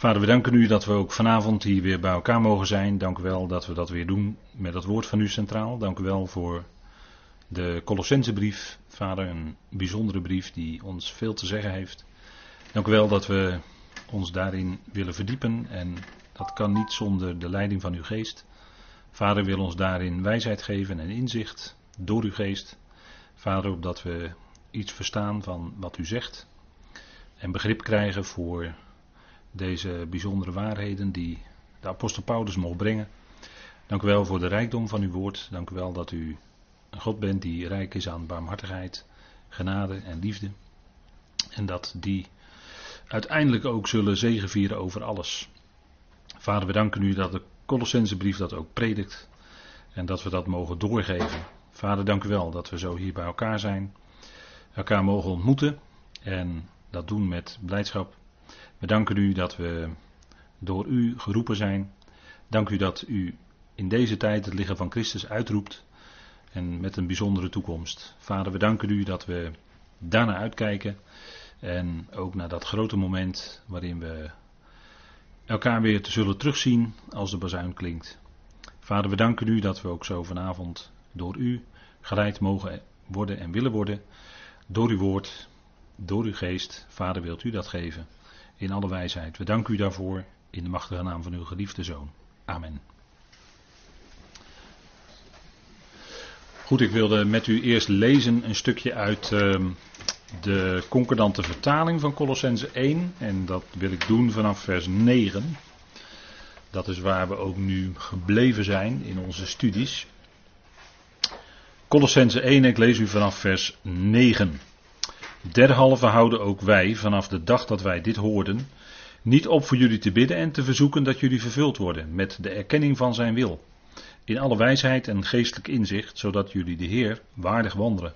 Vader, we danken u dat we ook vanavond hier weer bij elkaar mogen zijn. Dank u wel dat we dat weer doen met het woord van u centraal. Dank u wel voor de Colossensebrief. Vader, een bijzondere brief die ons veel te zeggen heeft. Dank u wel dat we ons daarin willen verdiepen en dat kan niet zonder de leiding van uw geest. Vader wil ons daarin wijsheid geven en inzicht door uw geest. Vader, opdat we iets verstaan van wat u zegt en begrip krijgen voor deze bijzondere waarheden die de apostel Paulus mocht brengen. Dank u wel voor de rijkdom van uw woord. Dank u wel dat u een God bent die rijk is aan barmhartigheid, genade en liefde. En dat die uiteindelijk ook zullen zegevieren over alles. Vader, we danken u dat de Colossensebrief dat ook predikt en dat we dat mogen doorgeven. Vader, dank u wel dat we zo hier bij elkaar zijn, elkaar mogen ontmoeten en dat doen met blijdschap. We danken u dat we door u geroepen zijn. Dank u dat u in deze tijd het lichaam van Christus uitroept en met een bijzondere toekomst. Vader, we danken u dat we daarna uitkijken en ook naar dat grote moment waarin we elkaar weer te zullen terugzien als de bazuin klinkt. Vader, we danken u dat we ook zo vanavond door u geleid mogen worden en willen worden. Door uw woord, door uw geest. Vader, wilt u dat geven in alle wijsheid. We danken u daarvoor in de machtige naam van uw geliefde zoon. Amen. Goed, ik wilde met u eerst lezen een stukje uit uh, de concordante vertaling van Colossense 1. En dat wil ik doen vanaf vers 9. Dat is waar we ook nu gebleven zijn in onze studies. Colossense 1, ik lees u vanaf vers 9. Derhalve houden ook wij, vanaf de dag dat wij dit hoorden, niet op voor jullie te bidden en te verzoeken dat jullie vervuld worden met de erkenning van zijn wil. In alle wijsheid en geestelijk inzicht, zodat jullie de Heer waardig wandelen.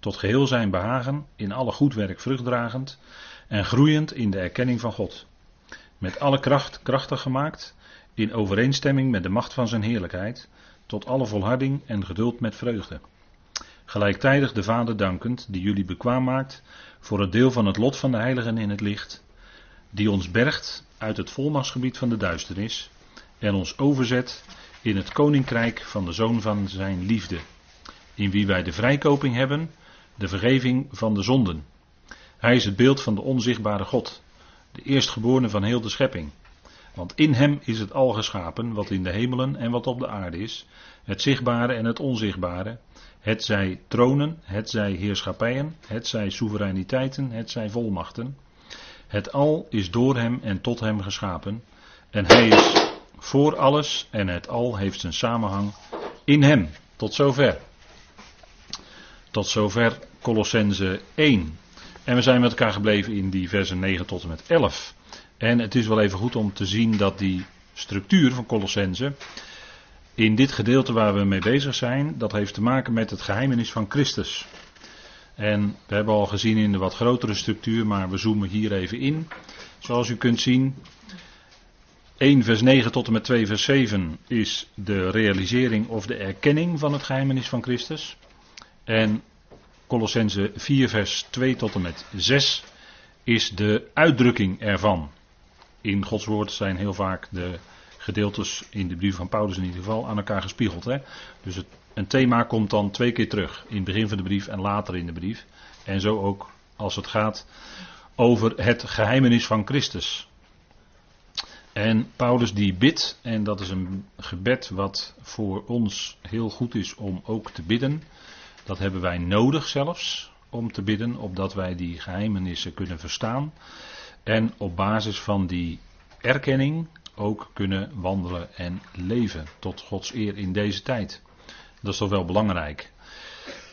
Tot geheel zijn behagen, in alle goed werk vruchtdragend en groeiend in de erkenning van God. Met alle kracht krachtig gemaakt, in overeenstemming met de macht van zijn heerlijkheid, tot alle volharding en geduld met vreugde. Gelijktijdig de Vader dankend, die jullie bekwaam maakt voor het deel van het lot van de heiligen in het licht, die ons bergt uit het volmachtsgebied van de duisternis en ons overzet in het koninkrijk van de Zoon van zijn liefde, in wie wij de vrijkoping hebben, de vergeving van de zonden. Hij is het beeld van de onzichtbare God, de eerstgeborene van heel de schepping. Want in hem is het al geschapen, wat in de hemelen en wat op de aarde is, het zichtbare en het onzichtbare, het zij tronen, het zij heerschappijen, het zij soevereiniteiten, het zij volmachten. Het al is door hem en tot hem geschapen. En hij is voor alles en het al heeft zijn samenhang in hem. Tot zover. Tot zover Colossense 1. En we zijn met elkaar gebleven in die versen 9 tot en met 11. En het is wel even goed om te zien dat die structuur van Colossense in dit gedeelte waar we mee bezig zijn, dat heeft te maken met het geheimenis van Christus. En we hebben al gezien in de wat grotere structuur, maar we zoomen hier even in. Zoals u kunt zien, 1 vers 9 tot en met 2 vers 7 is de realisering of de erkenning van het geheimenis van Christus. En Colossense 4 vers 2 tot en met 6 is de uitdrukking ervan. In Gods woord zijn heel vaak de gedeeltes in de brief van Paulus in ieder geval aan elkaar gespiegeld. Hè? Dus het, een thema komt dan twee keer terug. In het begin van de brief en later in de brief. En zo ook als het gaat over het geheimenis van Christus. En Paulus die bidt, en dat is een gebed wat voor ons heel goed is om ook te bidden. Dat hebben wij nodig zelfs om te bidden, opdat wij die geheimenissen kunnen verstaan. En op basis van die erkenning ook kunnen wandelen en leven tot Gods eer in deze tijd. Dat is toch wel belangrijk.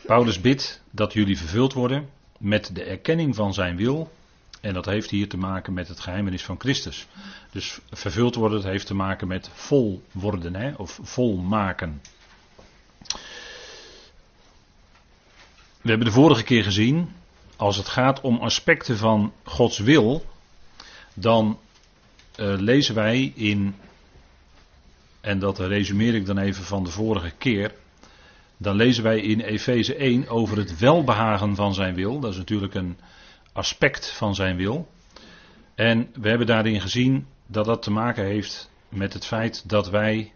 Paulus bidt dat jullie vervuld worden met de erkenning van zijn wil. En dat heeft hier te maken met het geheimenis van Christus. Dus vervuld worden, dat heeft te maken met vol worden hè, of volmaken. We hebben de vorige keer gezien, als het gaat om aspecten van Gods wil, dan lezen wij in, en dat resumeer ik dan even van de vorige keer, dan lezen wij in Efeze 1 over het welbehagen van zijn wil. Dat is natuurlijk een aspect van zijn wil. En we hebben daarin gezien dat dat te maken heeft met het feit dat wij.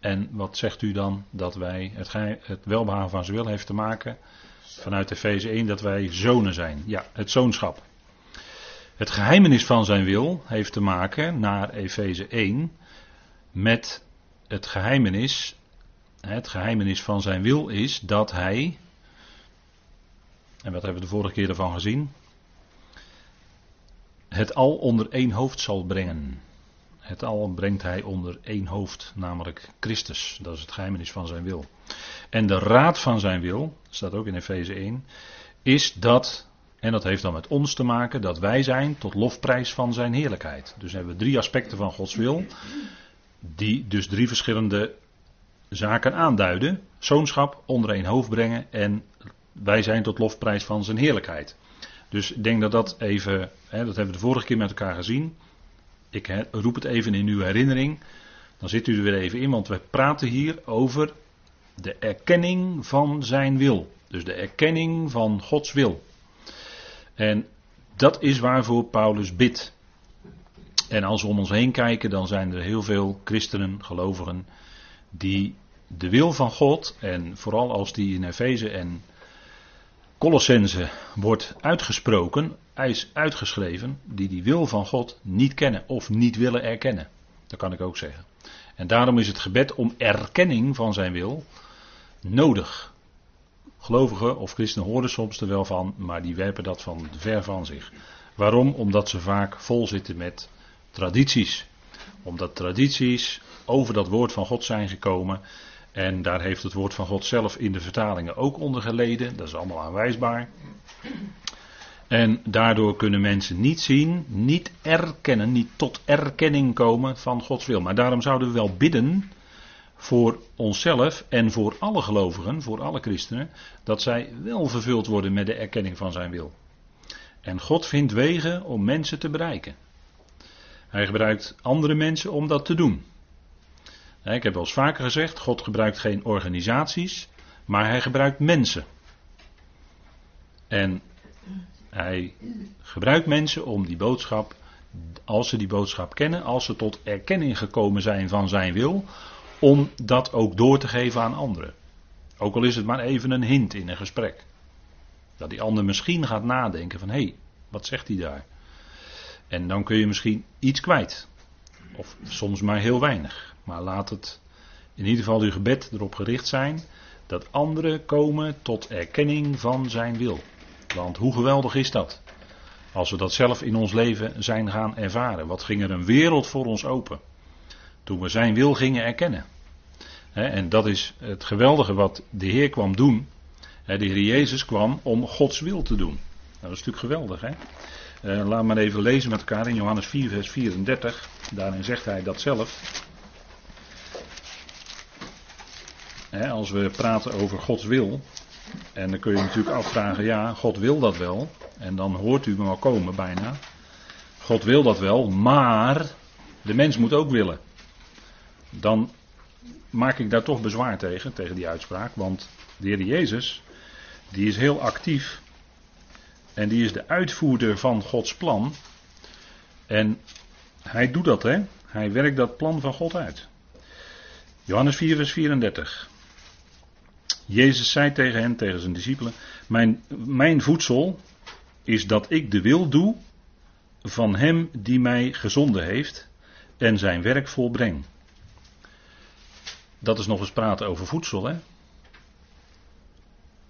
En wat zegt u dan? Dat wij. Het, het welbehagen van zijn wil heeft te maken. Vanuit Efeze 1 dat wij zonen zijn. Ja, het zoonschap. Het geheimenis van zijn wil heeft te maken, naar Efeze 1, met het geheimenis. Het geheimenis van zijn wil is dat hij. En wat hebben we de vorige keer ervan gezien? Het al onder één hoofd zal brengen. Het al brengt hij onder één hoofd, namelijk Christus. Dat is het geheimenis van zijn wil. En de raad van zijn wil, staat ook in Efeze 1, is dat en dat heeft dan met ons te maken dat wij zijn tot lofprijs van zijn heerlijkheid. Dus hebben we drie aspecten van Gods wil, die dus drie verschillende zaken aanduiden. Zoonschap onder één hoofd brengen en wij zijn tot lofprijs van zijn heerlijkheid. Dus ik denk dat dat even, hè, dat hebben we de vorige keer met elkaar gezien. Ik roep het even in uw herinnering. Dan zit u er weer even in, want we praten hier over de erkenning van zijn wil. Dus de erkenning van Gods wil. En dat is waarvoor Paulus bidt. En als we om ons heen kijken, dan zijn er heel veel christenen, gelovigen, die de wil van God, en vooral als die in Efeze en Colossense wordt uitgesproken, is uitgeschreven, die die wil van God niet kennen of niet willen erkennen. Dat kan ik ook zeggen. En daarom is het gebed om erkenning van zijn wil nodig. Gelovigen of christenen horen soms er wel van, maar die werpen dat van ver van zich. Waarom? Omdat ze vaak vol zitten met tradities. Omdat tradities over dat woord van God zijn gekomen. En daar heeft het woord van God zelf in de vertalingen ook onder geleden. Dat is allemaal aanwijsbaar. En daardoor kunnen mensen niet zien, niet erkennen, niet tot erkenning komen van Gods wil. Maar daarom zouden we wel bidden voor onszelf en voor alle gelovigen, voor alle christenen, dat zij wel vervuld worden met de erkenning van zijn wil. En God vindt wegen om mensen te bereiken. Hij gebruikt andere mensen om dat te doen. Ik heb wel eens vaker gezegd, God gebruikt geen organisaties, maar hij gebruikt mensen. En hij gebruikt mensen om die boodschap, als ze die boodschap kennen, als ze tot erkenning gekomen zijn van zijn wil, om dat ook door te geven aan anderen. Ook al is het maar even een hint in een gesprek. Dat die ander misschien gaat nadenken van hé, hey, wat zegt hij daar? En dan kun je misschien iets kwijt. Of soms maar heel weinig. Maar laat het in ieder geval uw gebed erop gericht zijn dat anderen komen tot erkenning van zijn wil. Want hoe geweldig is dat? Als we dat zelf in ons leven zijn gaan ervaren. Wat ging er een wereld voor ons open? Toen we zijn wil gingen erkennen. En dat is het geweldige wat de Heer kwam doen. De Heer Jezus kwam om Gods wil te doen. Nou, dat is natuurlijk geweldig. Hè? Uh, laat maar even lezen met elkaar in Johannes 4, vers 34. Daarin zegt hij dat zelf. als we praten over Gods wil. En dan kun je natuurlijk afvragen, ja, God wil dat wel. En dan hoort u me wel komen bijna. God wil dat wel, maar de mens moet ook willen dan maak ik daar toch bezwaar tegen, tegen die uitspraak. Want de Heer Jezus, die is heel actief. En die is de uitvoerder van Gods plan. En hij doet dat, hè. Hij werkt dat plan van God uit. Johannes 4, vers 34. Jezus zei tegen hen, tegen zijn discipelen: Mijn, mijn voedsel is dat ik de wil doe van hem die mij gezonden heeft en zijn werk volbreng. Dat is nog eens praten over voedsel. Hè?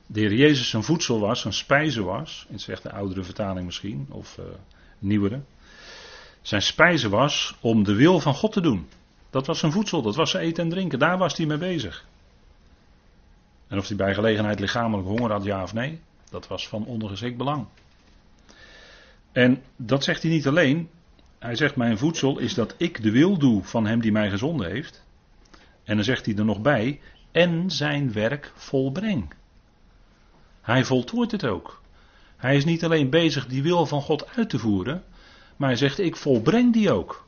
De Heer Jezus zijn voedsel was, zijn spijze was. In zegt de oudere vertaling misschien, of uh, nieuwere. Zijn spijze was om de wil van God te doen. Dat was zijn voedsel, dat was zijn eten en drinken. Daar was hij mee bezig. En of hij bij gelegenheid lichamelijk honger had, ja of nee, dat was van ondergeschikt belang. En dat zegt hij niet alleen. Hij zegt: Mijn voedsel is dat ik de wil doe van hem die mij gezonden heeft. En dan zegt hij er nog bij, en zijn werk volbreng. Hij voltooit het ook. Hij is niet alleen bezig die wil van God uit te voeren, maar hij zegt, ik volbreng die ook.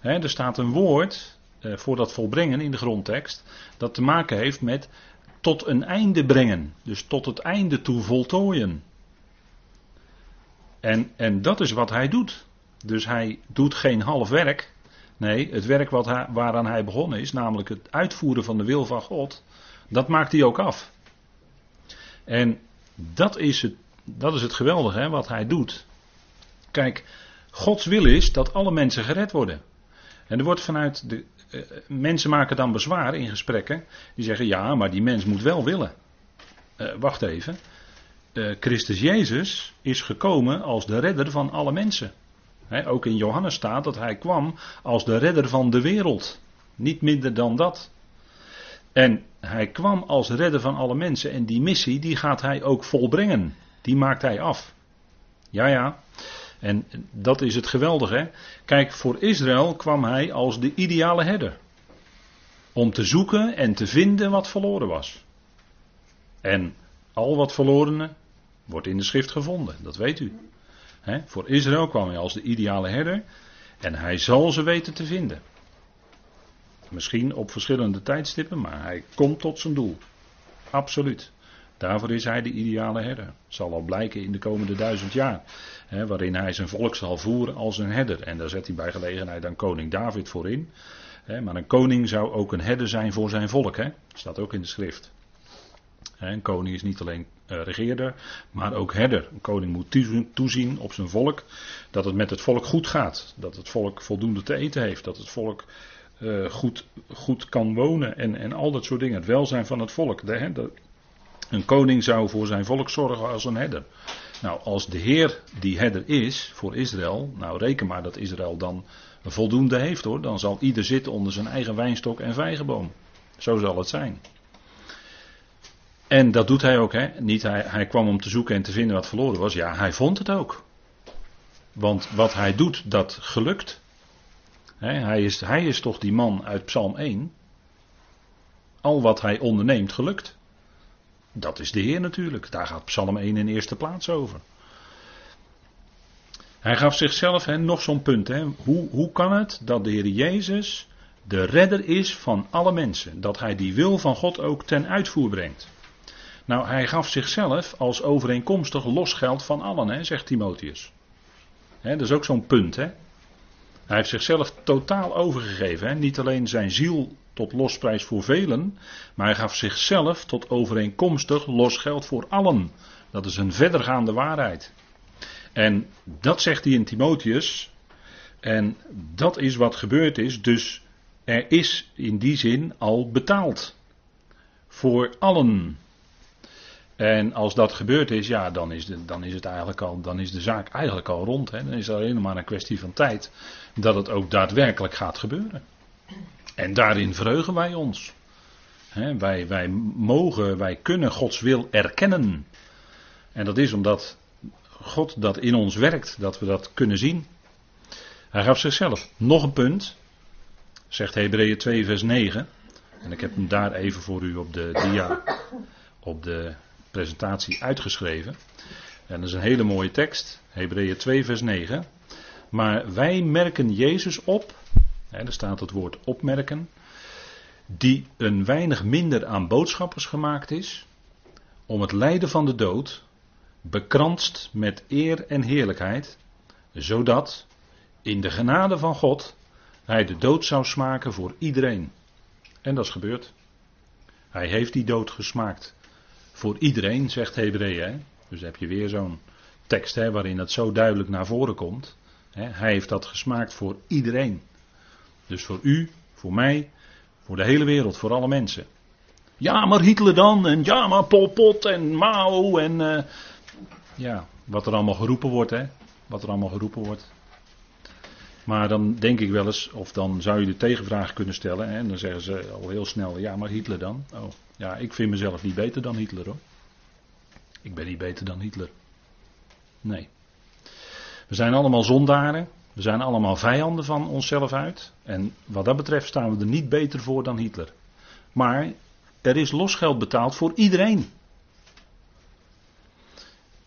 er staat een woord eh, voor dat volbrengen in de grondtekst, dat te maken heeft met tot een einde brengen. Dus tot het einde toe voltooien. En, en dat is wat hij doet. Dus hij doet geen half werk. Nee, het werk wat waaraan hij begonnen is, namelijk het uitvoeren van de wil van God, dat maakt hij ook af. En dat is het, dat is het geweldige hè, wat hij doet. Kijk, Gods wil is dat alle mensen gered worden. En er wordt vanuit de. Uh, mensen maken dan bezwaar in gesprekken. Die zeggen: ja, maar die mens moet wel willen. Uh, wacht even. Christus Jezus is gekomen als de redder van alle mensen. Ook in Johannes staat dat hij kwam als de redder van de wereld. Niet minder dan dat. En hij kwam als redder van alle mensen. En die missie die gaat hij ook volbrengen. Die maakt hij af. Ja, ja. En dat is het geweldige. Kijk, voor Israël kwam hij als de ideale herder. Om te zoeken en te vinden wat verloren was. En al wat verloren wordt in de schrift gevonden, dat weet u. Voor Israël kwam hij als de ideale herder en hij zal ze weten te vinden. Misschien op verschillende tijdstippen, maar hij komt tot zijn doel. Absoluut. Daarvoor is hij de ideale herder. Zal al blijken in de komende duizend jaar. Waarin hij zijn volk zal voeren als een herder. En daar zet hij bij gelegenheid dan koning David voor in. Maar een koning zou ook een herder zijn voor zijn volk. Hè? Staat ook in de schrift. Een koning is niet alleen regeerder, maar ook herder. Een koning moet toezien op zijn volk. Dat het met het volk goed gaat. Dat het volk voldoende te eten heeft. Dat het volk uh, goed, goed kan wonen. En, en al dat soort dingen. Het welzijn van het volk. Een koning zou voor zijn volk zorgen als een herder. Nou, als de Heer die herder is voor Israël, nou reken maar dat Israël dan voldoende heeft hoor. Dan zal ieder zitten onder zijn eigen wijnstok en vijgenboom. Zo zal het zijn. En dat doet hij ook, hè? Niet hij, hij kwam om te zoeken en te vinden wat verloren was. Ja, hij vond het ook. Want wat hij doet, dat gelukt. hij, is, hij is toch die man uit Psalm 1. Al wat hij onderneemt, gelukt. Dat is de Heer natuurlijk. Daar gaat Psalm 1 in eerste plaats over. Hij gaf zichzelf nog zo'n punt. Hoe, hoe kan het dat de Heer Jezus de redder is van alle mensen? Dat hij die wil van God ook ten uitvoer brengt. Nou, hij gaf zichzelf als overeenkomstig losgeld van allen, hè, zegt Timotheus. Hè, dat is ook zo'n punt. Hè. Hij heeft zichzelf totaal overgegeven. Hè. Niet alleen zijn ziel tot losprijs voor velen, maar hij gaf zichzelf tot overeenkomstig losgeld voor allen. Dat is een verdergaande waarheid. En dat zegt hij in Timotheus. En dat is wat gebeurd is. Dus er is in die zin al betaald. Voor allen. En als dat gebeurd is, ja, dan is, de, dan is, het eigenlijk al, dan is de zaak eigenlijk al rond. Hè. Dan is het alleen maar een kwestie van tijd dat het ook daadwerkelijk gaat gebeuren. En daarin verheugen wij ons. wij, wij mogen, wij kunnen Gods wil erkennen. En dat is omdat God dat in ons werkt, dat we dat kunnen zien. Hij gaf zichzelf nog een punt, zegt Hebreeën 2, vers 9. En ik heb hem daar even voor u op de dia, op de presentatie uitgeschreven. En dat is een hele mooie tekst, Hebreeën 2, vers 9. Maar wij merken Jezus op er staat het woord opmerken. Die een weinig minder aan boodschappers gemaakt is. Om het lijden van de dood. Bekranst met eer en heerlijkheid. Zodat in de genade van God hij de dood zou smaken voor iedereen. En dat is gebeurd. Hij heeft die dood gesmaakt. Voor iedereen, zegt Hebreeën. Dus heb je weer zo'n tekst hè, waarin dat zo duidelijk naar voren komt. Hij heeft dat gesmaakt voor iedereen. Dus voor u, voor mij, voor de hele wereld, voor alle mensen. Ja, maar Hitler dan, en ja, maar Pol Pot en Mao en. Uh, ja, wat er allemaal geroepen wordt, hè? Wat er allemaal geroepen wordt. Maar dan denk ik wel eens, of dan zou je de tegenvraag kunnen stellen, en dan zeggen ze al heel snel: ja, maar Hitler dan? Oh, ja, ik vind mezelf niet beter dan Hitler hoor. Ik ben niet beter dan Hitler. Nee. We zijn allemaal zondaren. We zijn allemaal vijanden van onszelf uit. En wat dat betreft staan we er niet beter voor dan Hitler. Maar er is losgeld betaald voor iedereen.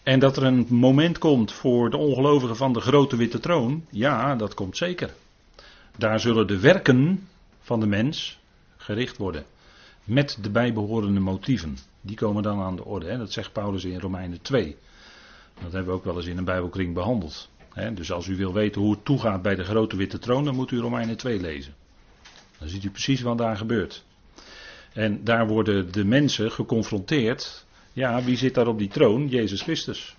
En dat er een moment komt voor de ongelovigen van de grote witte troon, ja, dat komt zeker. Daar zullen de werken van de mens gericht worden. Met de bijbehorende motieven. Die komen dan aan de orde. Hè? Dat zegt Paulus in Romeinen 2. Dat hebben we ook wel eens in een Bijbelkring behandeld dus als u wil weten hoe het toegaat bij de grote witte troon, dan moet u Romeinen 2 lezen. Dan ziet u precies wat daar gebeurt. En daar worden de mensen geconfronteerd. Ja, wie zit daar op die troon? Jezus Christus.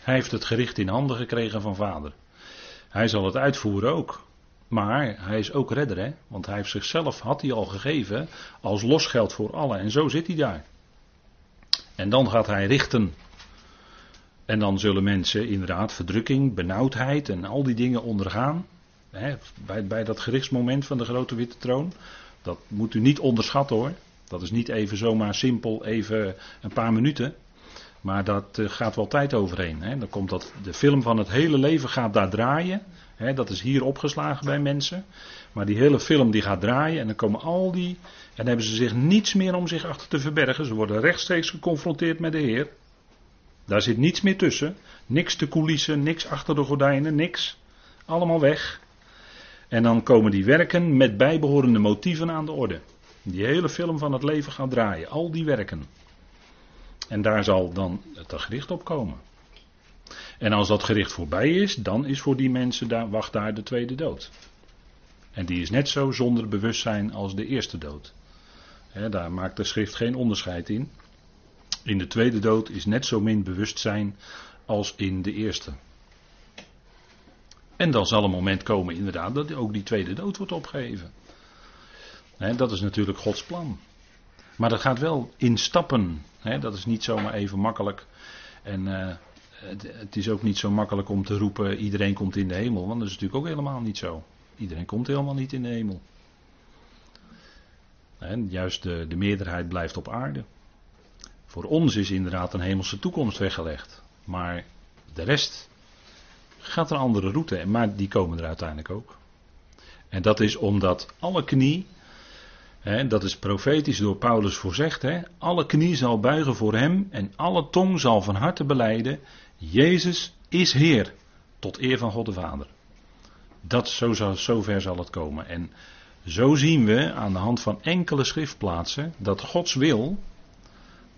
Hij heeft het gericht in handen gekregen van Vader. Hij zal het uitvoeren ook. Maar hij is ook redder, hè? Want hij heeft zichzelf, had hij al gegeven, als losgeld voor allen. En zo zit hij daar. En dan gaat hij richten. En dan zullen mensen inderdaad verdrukking, benauwdheid en al die dingen ondergaan. Hè, bij, bij dat gerichtsmoment van de grote witte troon. Dat moet u niet onderschatten hoor. Dat is niet even zomaar simpel, even een paar minuten. Maar dat uh, gaat wel tijd overheen. Hè. Dan komt dat, de film van het hele leven gaat daar draaien. Hè, dat is hier opgeslagen bij mensen. Maar die hele film die gaat draaien en dan komen al die. En dan hebben ze zich niets meer om zich achter te verbergen. Ze worden rechtstreeks geconfronteerd met de Heer. Daar zit niets meer tussen. Niks te coulissen, niks achter de gordijnen, niks. Allemaal weg. En dan komen die werken met bijbehorende motieven aan de orde. Die hele film van het leven gaat draaien. Al die werken. En daar zal dan het gericht op komen. En als dat gericht voorbij is, dan is voor die mensen daar, wacht daar de tweede dood. En die is net zo zonder bewustzijn als de eerste dood. daar maakt de schrift geen onderscheid in. In de tweede dood is net zo min bewustzijn als in de eerste. En dan zal een moment komen, inderdaad, dat ook die tweede dood wordt opgeheven. Dat is natuurlijk Gods plan. Maar dat gaat wel in stappen. dat is niet zomaar even makkelijk. En uh, het, het, is ook niet zo makkelijk om te roepen: iedereen komt in de hemel. Want dat is natuurlijk ook helemaal niet zo. Iedereen komt helemaal niet in de hemel. Juist de, de meerderheid blijft op aarde. Voor ons is inderdaad een hemelse toekomst weggelegd. Maar de rest gaat een andere route. Maar die komen er uiteindelijk ook. En dat is omdat alle knie, dat is profetisch door Paulus voorzegd, alle knie zal buigen voor hem en alle tong zal van harte beleiden, Jezus is Heer, tot eer van God de Vader. Dat zo zal, zover zal het komen. En zo zien we aan de hand van enkele schriftplaatsen dat Gods wil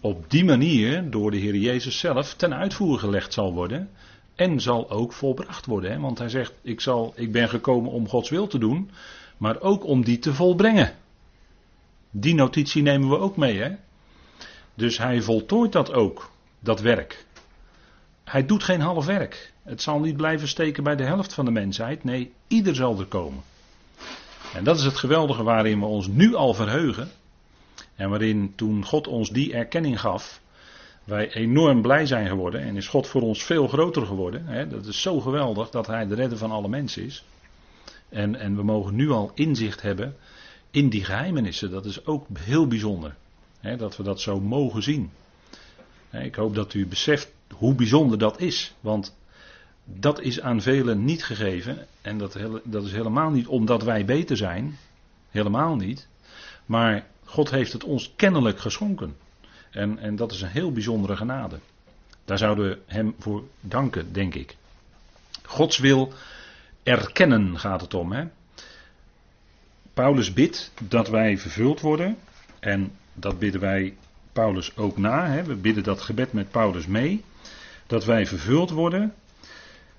op die manier door de Heer Jezus zelf ten uitvoer gelegd zal worden en zal ook volbracht worden. Want hij zegt, ik, zal, ik ben gekomen om Gods wil te doen, maar ook om die te volbrengen. Die notitie nemen we ook mee. Hè? Dus hij voltooit dat ook, dat werk. Hij doet geen half werk. Het zal niet blijven steken bij de helft van de mensheid. Nee, ieder zal er komen. En dat is het geweldige waarin we ons nu al verheugen. En waarin toen God ons die erkenning gaf, wij enorm blij zijn geworden. En is God voor ons veel groter geworden. Dat is zo geweldig dat Hij de redder van alle mensen is. En, en we mogen nu al inzicht hebben in die geheimenissen. Dat is ook heel bijzonder. Hè? Dat we dat zo mogen zien. Ik hoop dat u beseft hoe bijzonder dat is. Want dat is aan velen niet gegeven. En dat, dat is helemaal niet omdat wij beter zijn. Helemaal niet. Maar God heeft het ons kennelijk geschonken. En, en dat is een heel bijzondere genade. Daar zouden we hem voor danken, denk ik. Gods wil erkennen gaat het om. Hè? Paulus bidt dat wij vervuld worden. En dat bidden wij Paulus ook na. Hè? We bidden dat gebed met Paulus mee. Dat wij vervuld worden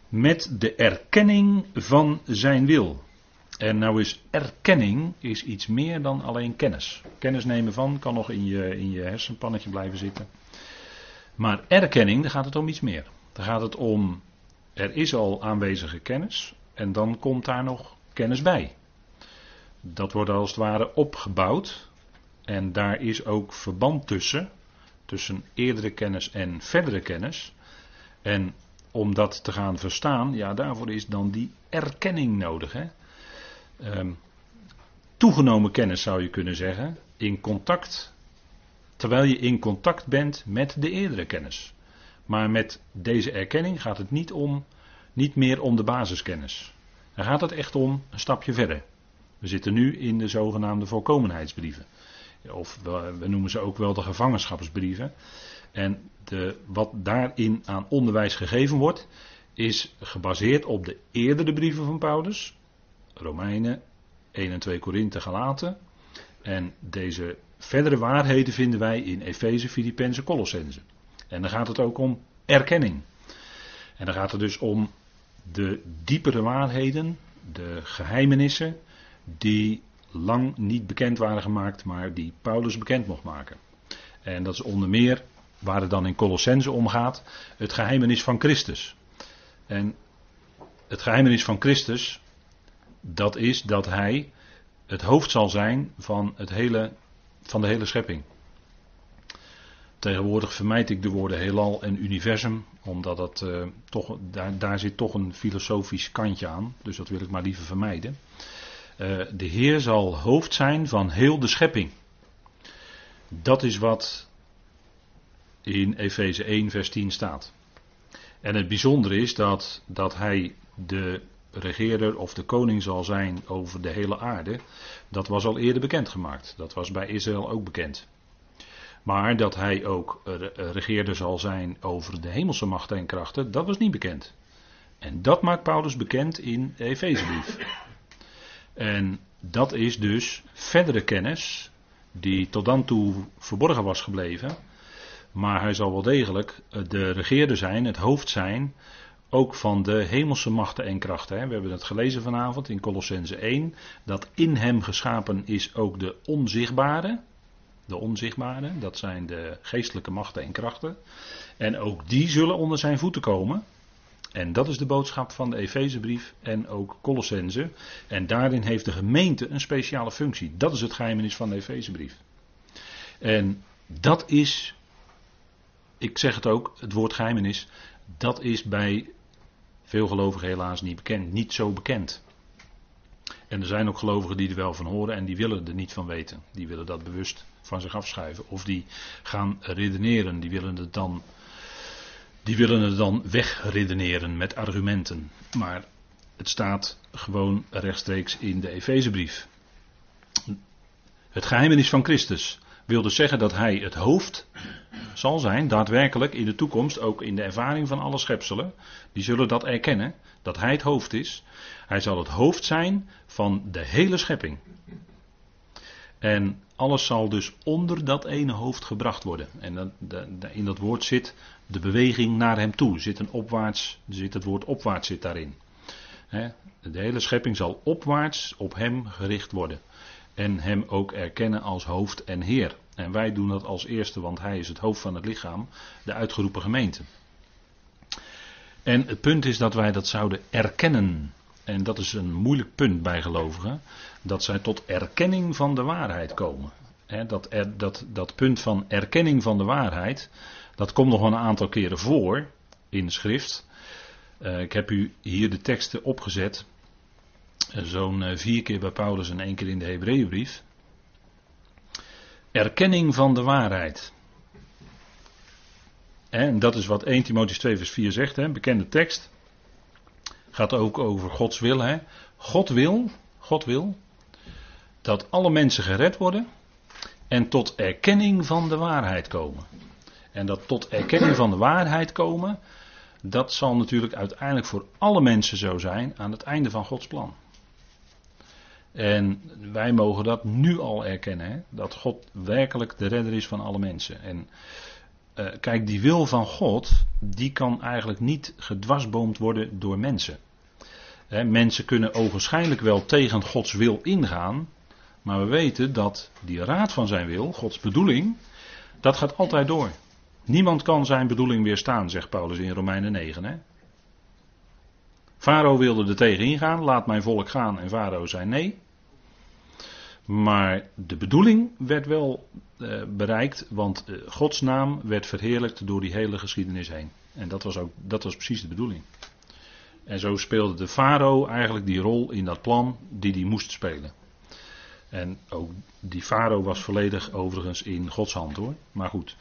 met de erkenning van zijn wil. En nou is erkenning is iets meer dan alleen kennis. Kennis nemen van kan nog in je, in je hersenpannetje blijven zitten. Maar erkenning, daar gaat het om iets meer. Dan gaat het om, er is al aanwezige kennis en dan komt daar nog kennis bij. Dat wordt als het ware opgebouwd en daar is ook verband tussen, tussen eerdere kennis en verdere kennis. En om dat te gaan verstaan, ja, daarvoor is dan die erkenning nodig. Hè? um, toegenomen kennis zou je kunnen zeggen, in contact, terwijl je in contact bent met de eerdere kennis. Maar met deze erkenning gaat het niet, om, niet meer om de basiskennis. Dan gaat het echt om een stapje verder. We zitten nu in de zogenaamde voorkomenheidsbrieven. Of we, noemen ze ook wel de gevangenschapsbrieven. En de, wat daarin aan onderwijs gegeven wordt, is gebaseerd op de eerdere brieven van Paulus. Romeinen, 1 en 2 Korinthe gelaten. En deze verdere waarheden vinden wij in Efeze, Filippenzen, Colossense. En dan gaat het ook om erkenning. En dan gaat het dus om de diepere waarheden, de geheimenissen, die lang niet bekend waren gemaakt, maar die Paulus bekend mocht maken. En dat is onder meer waar het dan in Colossense om gaat, het geheimenis van Christus. En het geheimenis van Christus, dat is dat hij het hoofd zal zijn van, het hele, van de hele schepping. Tegenwoordig vermijd ik de woorden heelal en universum, omdat dat, uh, toch, daar, daar zit toch een filosofisch kantje aan. Dus dat wil ik maar liever vermijden. Uh, de Heer zal hoofd zijn van heel de schepping. Dat is wat in Efeze 1, vers 10 staat. En het bijzondere is dat, dat hij de regeerder of de koning zal zijn over de hele aarde. Dat was al eerder bekendgemaakt. Dat was bij Israël ook bekend. Maar dat hij ook regeerder zal zijn over de hemelse machten en krachten, dat was niet bekend. En dat maakt Paulus bekend in de Efezebrief. En dat is dus verdere kennis die tot dan toe verborgen was gebleven. Maar hij zal wel degelijk de regeerder zijn, het hoofd zijn, ook van de hemelse machten en krachten. We hebben het gelezen vanavond in Colossense 1, dat in hem geschapen is ook de onzichtbare. De onzichtbare, dat zijn de geestelijke machten en krachten. En ook die zullen onder zijn voeten komen. En dat is de boodschap van de Efezebrief en ook Colossense. En daarin heeft de gemeente een speciale functie. Dat is het geheimenis van de Efezebrief. En dat is, ik zeg het ook, het woord geheimenis, dat is bij veel gelovigen helaas niet bekend, niet zo bekend. En er zijn ook gelovigen die er wel van horen en die willen er niet van weten. Die willen dat bewust van zich afschuiven. Of die gaan redeneren, die willen het dan, die willen het dan wegredeneren met argumenten. Maar het staat gewoon rechtstreeks in de Efezebrief. Het geheimenis van Christus wil dus zeggen dat hij het hoofd zal zijn, daadwerkelijk in de toekomst, ook in de ervaring van alle schepselen. Die zullen dat erkennen, dat hij het hoofd is. Hij zal het hoofd zijn van de hele schepping. En alles zal dus onder dat ene hoofd gebracht worden. En in dat woord zit de beweging naar hem toe. Zit een opwaarts, zit het woord opwaarts zit daarin. De hele schepping zal opwaarts op hem gericht worden. En hem ook erkennen als hoofd en heer. En wij doen dat als eerste, want hij is het hoofd van het lichaam, de uitgeroepen gemeente. En het punt is dat wij dat zouden erkennen. En dat is een moeilijk punt bij gelovigen. Dat zij tot erkenning van de waarheid komen. dat, dat, dat punt van erkenning van de waarheid. Dat komt nog wel een aantal keren voor in de schrift. Uh, ik heb u hier de teksten opgezet. Uh, Zo'n uh, vier keer bij Paulus en één keer in de Hebreeënbrief. Erkenning van de waarheid. En dat is wat 1 Timotheus 2 vers 4 zegt, hè, bekende tekst. Gaat ook over Gods wil. Hè. God wil, God wil dat alle mensen gered worden en tot erkenning van de waarheid komen. En dat tot erkenning van de waarheid komen, dat zal natuurlijk uiteindelijk voor alle mensen zo zijn aan het einde van Gods plan. En wij mogen dat nu al erkennen, hè? dat God werkelijk de redder is van alle mensen. En uh, kijk, die wil van God, die kan eigenlijk niet gedwarsboomd worden door mensen. Hè, mensen kunnen ogenschijnlijk wel tegen Gods wil ingaan, maar we weten dat die raad van zijn wil, Gods bedoeling, dat gaat altijd door. Niemand kan zijn bedoeling weerstaan, zegt Paulus in Romeinen 9. Hè? Farao wilde er tegen ingaan, laat mijn volk gaan en Farao zei nee. Maar de bedoeling werd wel uh, bereikt, want uh, Gods naam werd verheerlijkt door die hele geschiedenis heen. En dat was, ook, dat was precies de bedoeling. En zo speelde de farao eigenlijk die rol in dat plan die hij moest spelen. En ook die farao was volledig overigens in Gods hand hoor. Maar goed.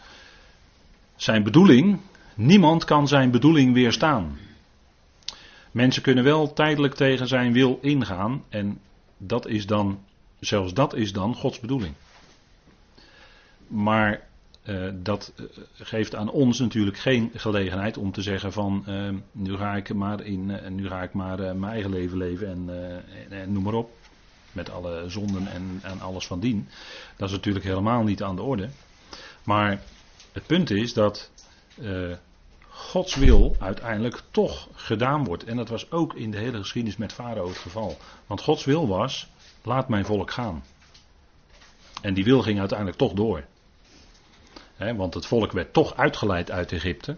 Zijn bedoeling, niemand kan zijn bedoeling weerstaan. Mensen kunnen wel tijdelijk tegen zijn wil ingaan en dat is dan, zelfs dat is dan Gods bedoeling. Maar uh, dat uh, geeft aan ons natuurlijk geen gelegenheid om te zeggen van uh, nu ga ik maar, in, nu ga ik maar mijn eigen leven leven en, en, en, noem maar op. Met alle zonden en, en alles van dien. Dat is natuurlijk helemaal niet aan de orde. Maar het punt is dat Gods wil uiteindelijk toch gedaan wordt. En dat was ook in de hele geschiedenis met Farao het geval. Want Gods wil was, laat mijn volk gaan. En die wil ging uiteindelijk toch door. want het volk werd toch uitgeleid uit Egypte.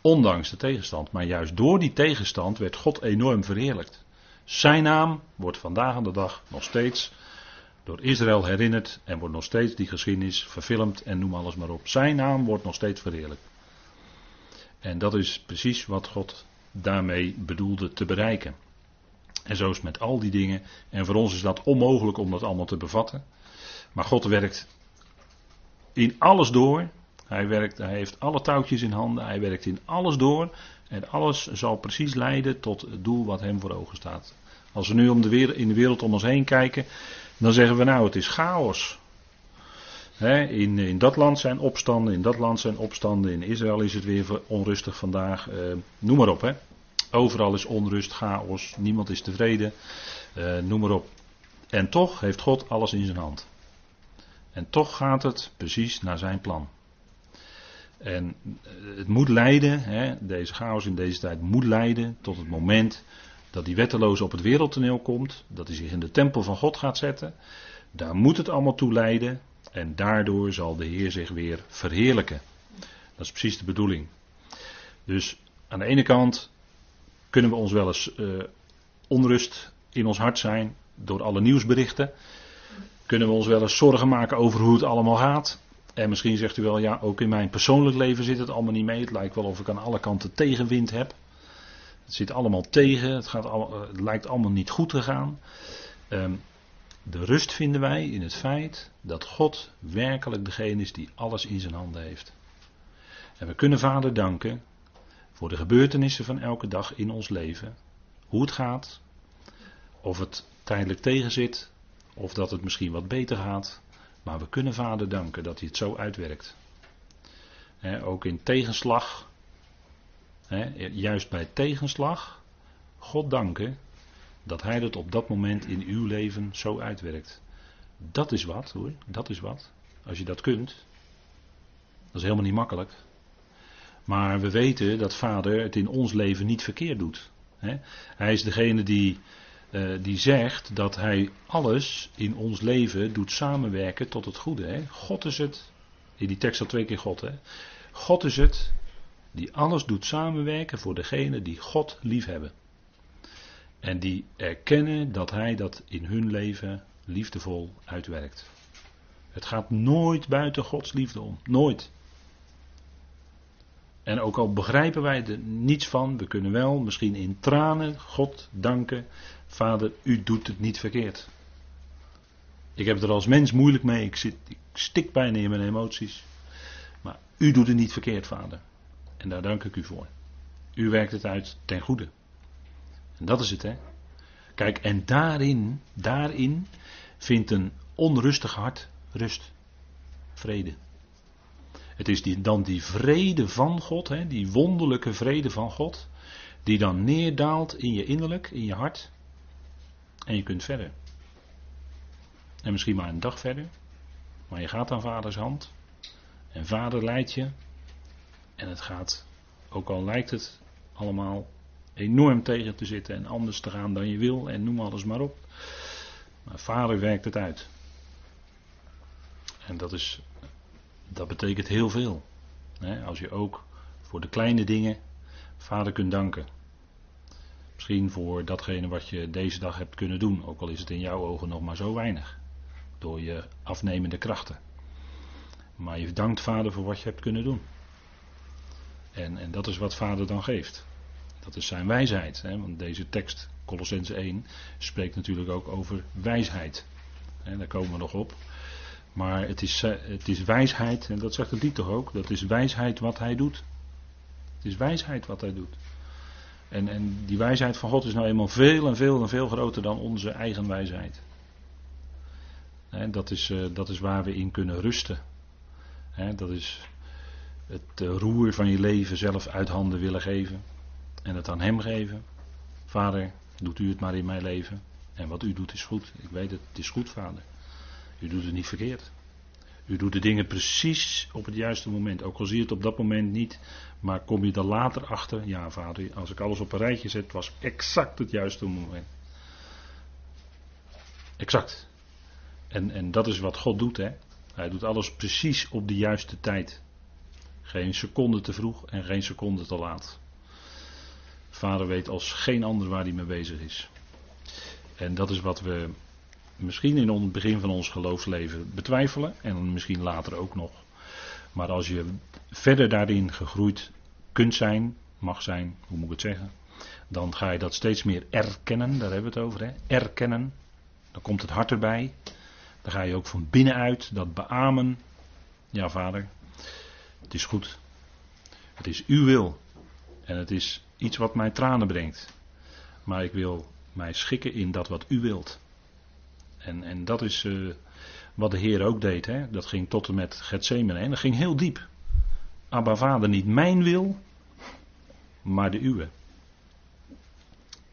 Ondanks de tegenstand. Maar juist door die tegenstand werd God enorm verheerlijkt. Zijn naam wordt vandaag aan de dag nog steeds door Israël herinnerd en wordt nog steeds die geschiedenis verfilmd en noem alles maar op. Zijn naam wordt nog steeds verheerlijkt. En dat is precies wat God daarmee bedoelde te bereiken. En zo is het met al die dingen. En voor ons is dat onmogelijk om dat allemaal te bevatten. Maar God werkt in alles door. Hij, werkt, hij heeft alle touwtjes in handen. Hij werkt in alles door. En alles zal precies leiden tot het doel wat hem voor ogen staat. Als we nu om de wereld, in de wereld om ons heen kijken, dan zeggen we nou het is chaos. in, in dat land zijn opstanden, in dat land zijn opstanden, in Israël is het weer onrustig vandaag. Eh, noem maar op. Hè. Overal is onrust, chaos, niemand is tevreden. Uh, noem maar op. En toch heeft God alles in zijn hand. En toch gaat het precies naar zijn plan. En eh, het moet leiden, hè, deze chaos in deze tijd moet leiden tot het moment dat die wetteloze op het wereldtoneel komt, dat hij zich in de tempel van God gaat zetten. Daar moet het allemaal toe leiden en daardoor zal de Heer zich weer verheerlijken. Dat is precies de bedoeling. Dus aan de ene kant kunnen we ons wel eens uh, onrust in ons hart zijn door alle nieuwsberichten. Kunnen we ons wel eens zorgen maken over hoe het allemaal gaat. En misschien zegt u wel, ja, ook in mijn persoonlijk leven zit het allemaal niet mee. Het lijkt wel of ik aan alle kanten tegenwind heb. Het zit allemaal tegen, het, gaat al, het lijkt allemaal niet goed te gaan. Ehm, de rust vinden wij in het feit dat God werkelijk degene is die alles in zijn handen heeft. En we kunnen Vader danken voor de gebeurtenissen van elke dag in ons leven. Hoe het gaat, of het tijdelijk tegenzit, of dat het misschien wat beter gaat. Maar we kunnen Vader danken dat hij het zo uitwerkt. ook in tegenslag juist bij tegenslag, God danken dat Hij dat op dat moment in uw leven zo uitwerkt. Dat is wat hoor, dat is wat. Als je dat kunt, dat is helemaal niet makkelijk. Maar we weten dat Vader het in ons leven niet verkeerd doet. Hij is degene die, uh, die zegt dat Hij alles in ons leven doet samenwerken tot het goede. God is het, in die tekst al twee keer God. Hè? God is het die alles doet samenwerken voor degene die God liefhebben. En die erkennen dat Hij dat in hun leven liefdevol uitwerkt. Het gaat nooit buiten Gods liefde om. Nooit. En ook al begrijpen wij er niets van, we kunnen wel misschien in tranen God danken. Vader, u doet het niet verkeerd. Ik heb er als mens moeilijk mee. Ik, zit, ik stik bijna in mijn emoties. Maar u doet het niet verkeerd, vader. En daar dank ik u voor. U werkt het uit ten goede. En dat is het, hè. Kijk, en daarin, daarin vindt een onrustig hart rust. Vrede. Het is die, dan die vrede van God, hè, die wonderlijke vrede van God, die dan neerdaalt in je innerlijk, in je hart. En je kunt verder. En misschien maar een dag verder. Maar je gaat aan vaders hand. En vader leidt je en het gaat, ook al lijkt het allemaal enorm tegen te zitten en anders te gaan dan je wil en noem alles maar op. Maar vader werkt het uit. En dat, is, dat betekent heel veel. als je ook voor de kleine dingen vader kunt danken. Misschien voor datgene wat je deze dag hebt kunnen doen, ook al is het in jouw ogen nog maar zo weinig. Door je afnemende krachten. Maar je dankt vader voor wat je hebt kunnen doen. En, en dat is wat vader dan geeft. Dat is zijn wijsheid. Hè? Want deze tekst, Colossense 1, spreekt natuurlijk ook over wijsheid. Daar komen we nog op. Maar het is, eh, het is wijsheid, en dat zegt het lied toch ook, dat is wijsheid wat hij doet. Het is wijsheid wat hij doet. En, en die wijsheid van God is nou eenmaal veel en veel en veel groter dan onze eigen wijsheid. En dat, is, uh, dat is waar we in kunnen rusten. dat is het eh, roer van je leven zelf uit handen willen geven en het aan Hem geven. Vader, doet u het maar in mijn leven. En wat u doet is goed. Ik weet het, het is goed, Vader. U doet het niet verkeerd. U doet de dingen precies op het juiste moment. Ook al zie je het op dat moment niet. Maar kom je er later achter. Ja, vader, als ik alles op een rijtje zet, was exact het juiste moment. Exact. En, en dat is wat God doet, hè. Hij doet alles precies op de juiste tijd. Geen seconde te vroeg en geen seconde te laat. Vader weet als geen ander waar hij mee bezig is. En dat is wat we misschien in het begin van ons geloofsleven betwijfelen en misschien later ook nog. Maar als je verder daarin gegroeid kunt zijn, mag zijn, hoe moet ik het zeggen, dan ga je dat steeds meer erkennen, daar hebben we het over, hè? erkennen. Dan komt het hart erbij. Dan ga je ook van binnenuit dat beamen. Ja, vader, het is goed. Het is uw wil. En het is iets wat mij tranen brengt. Maar ik wil mij schikken in dat wat u wilt. En, en dat is uh, wat de Heer ook deed. Hè? Dat ging tot en met Gethsemane. En dat ging heel diep. Abba vader, niet mijn wil, maar de uwe.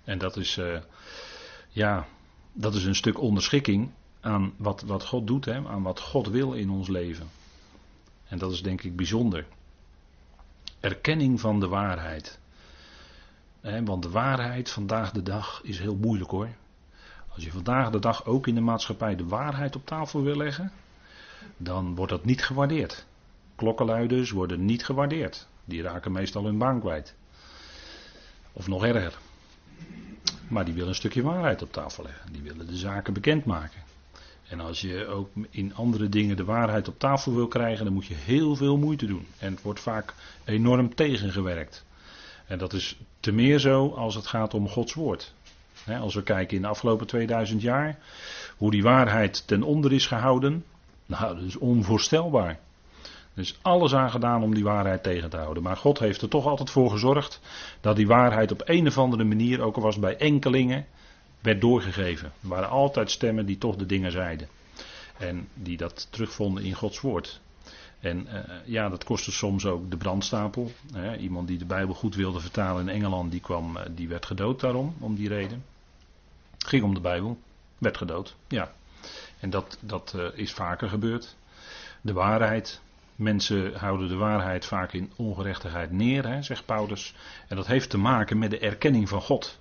En dat is, uh, ja, dat is een stuk onderschikking aan wat, wat God doet, hè? aan wat God wil in ons leven. En dat is denk ik bijzonder. Erkenning van de waarheid. want de waarheid vandaag de dag is heel moeilijk hoor. Als je vandaag de dag ook in de maatschappij de waarheid op tafel wil leggen, dan wordt dat niet gewaardeerd. Klokkenluiders worden niet gewaardeerd. Die raken meestal hun baan kwijt. Of nog erger. Maar die willen een stukje waarheid op tafel leggen. Die willen de zaken bekendmaken. En als je ook in andere dingen de waarheid op tafel wil krijgen, dan moet je heel veel moeite doen. En het wordt vaak enorm tegengewerkt. En dat is te meer zo als het gaat om Gods woord. Als we kijken in de afgelopen 2000 jaar, hoe die waarheid ten onder is gehouden, nou, dat is onvoorstelbaar. Er is alles aan gedaan om die waarheid tegen te houden. Maar God heeft er toch altijd voor gezorgd dat die waarheid op een of andere manier, ook al was bij enkelingen, werd doorgegeven. Er waren altijd stemmen die toch de dingen zeiden. En die dat terugvonden in Gods woord. En uh, ja, dat kostte soms ook de brandstapel. Hè. Iemand die de Bijbel goed wilde vertalen in Engeland, die, kwam, uh, die werd gedood daarom, om die reden. Ging om de Bijbel, werd gedood, ja. En dat, dat uh, is vaker gebeurd. De waarheid. Mensen houden de waarheid vaak in ongerechtigheid neer, hè, zegt Paulus. En dat heeft te maken met de erkenning van God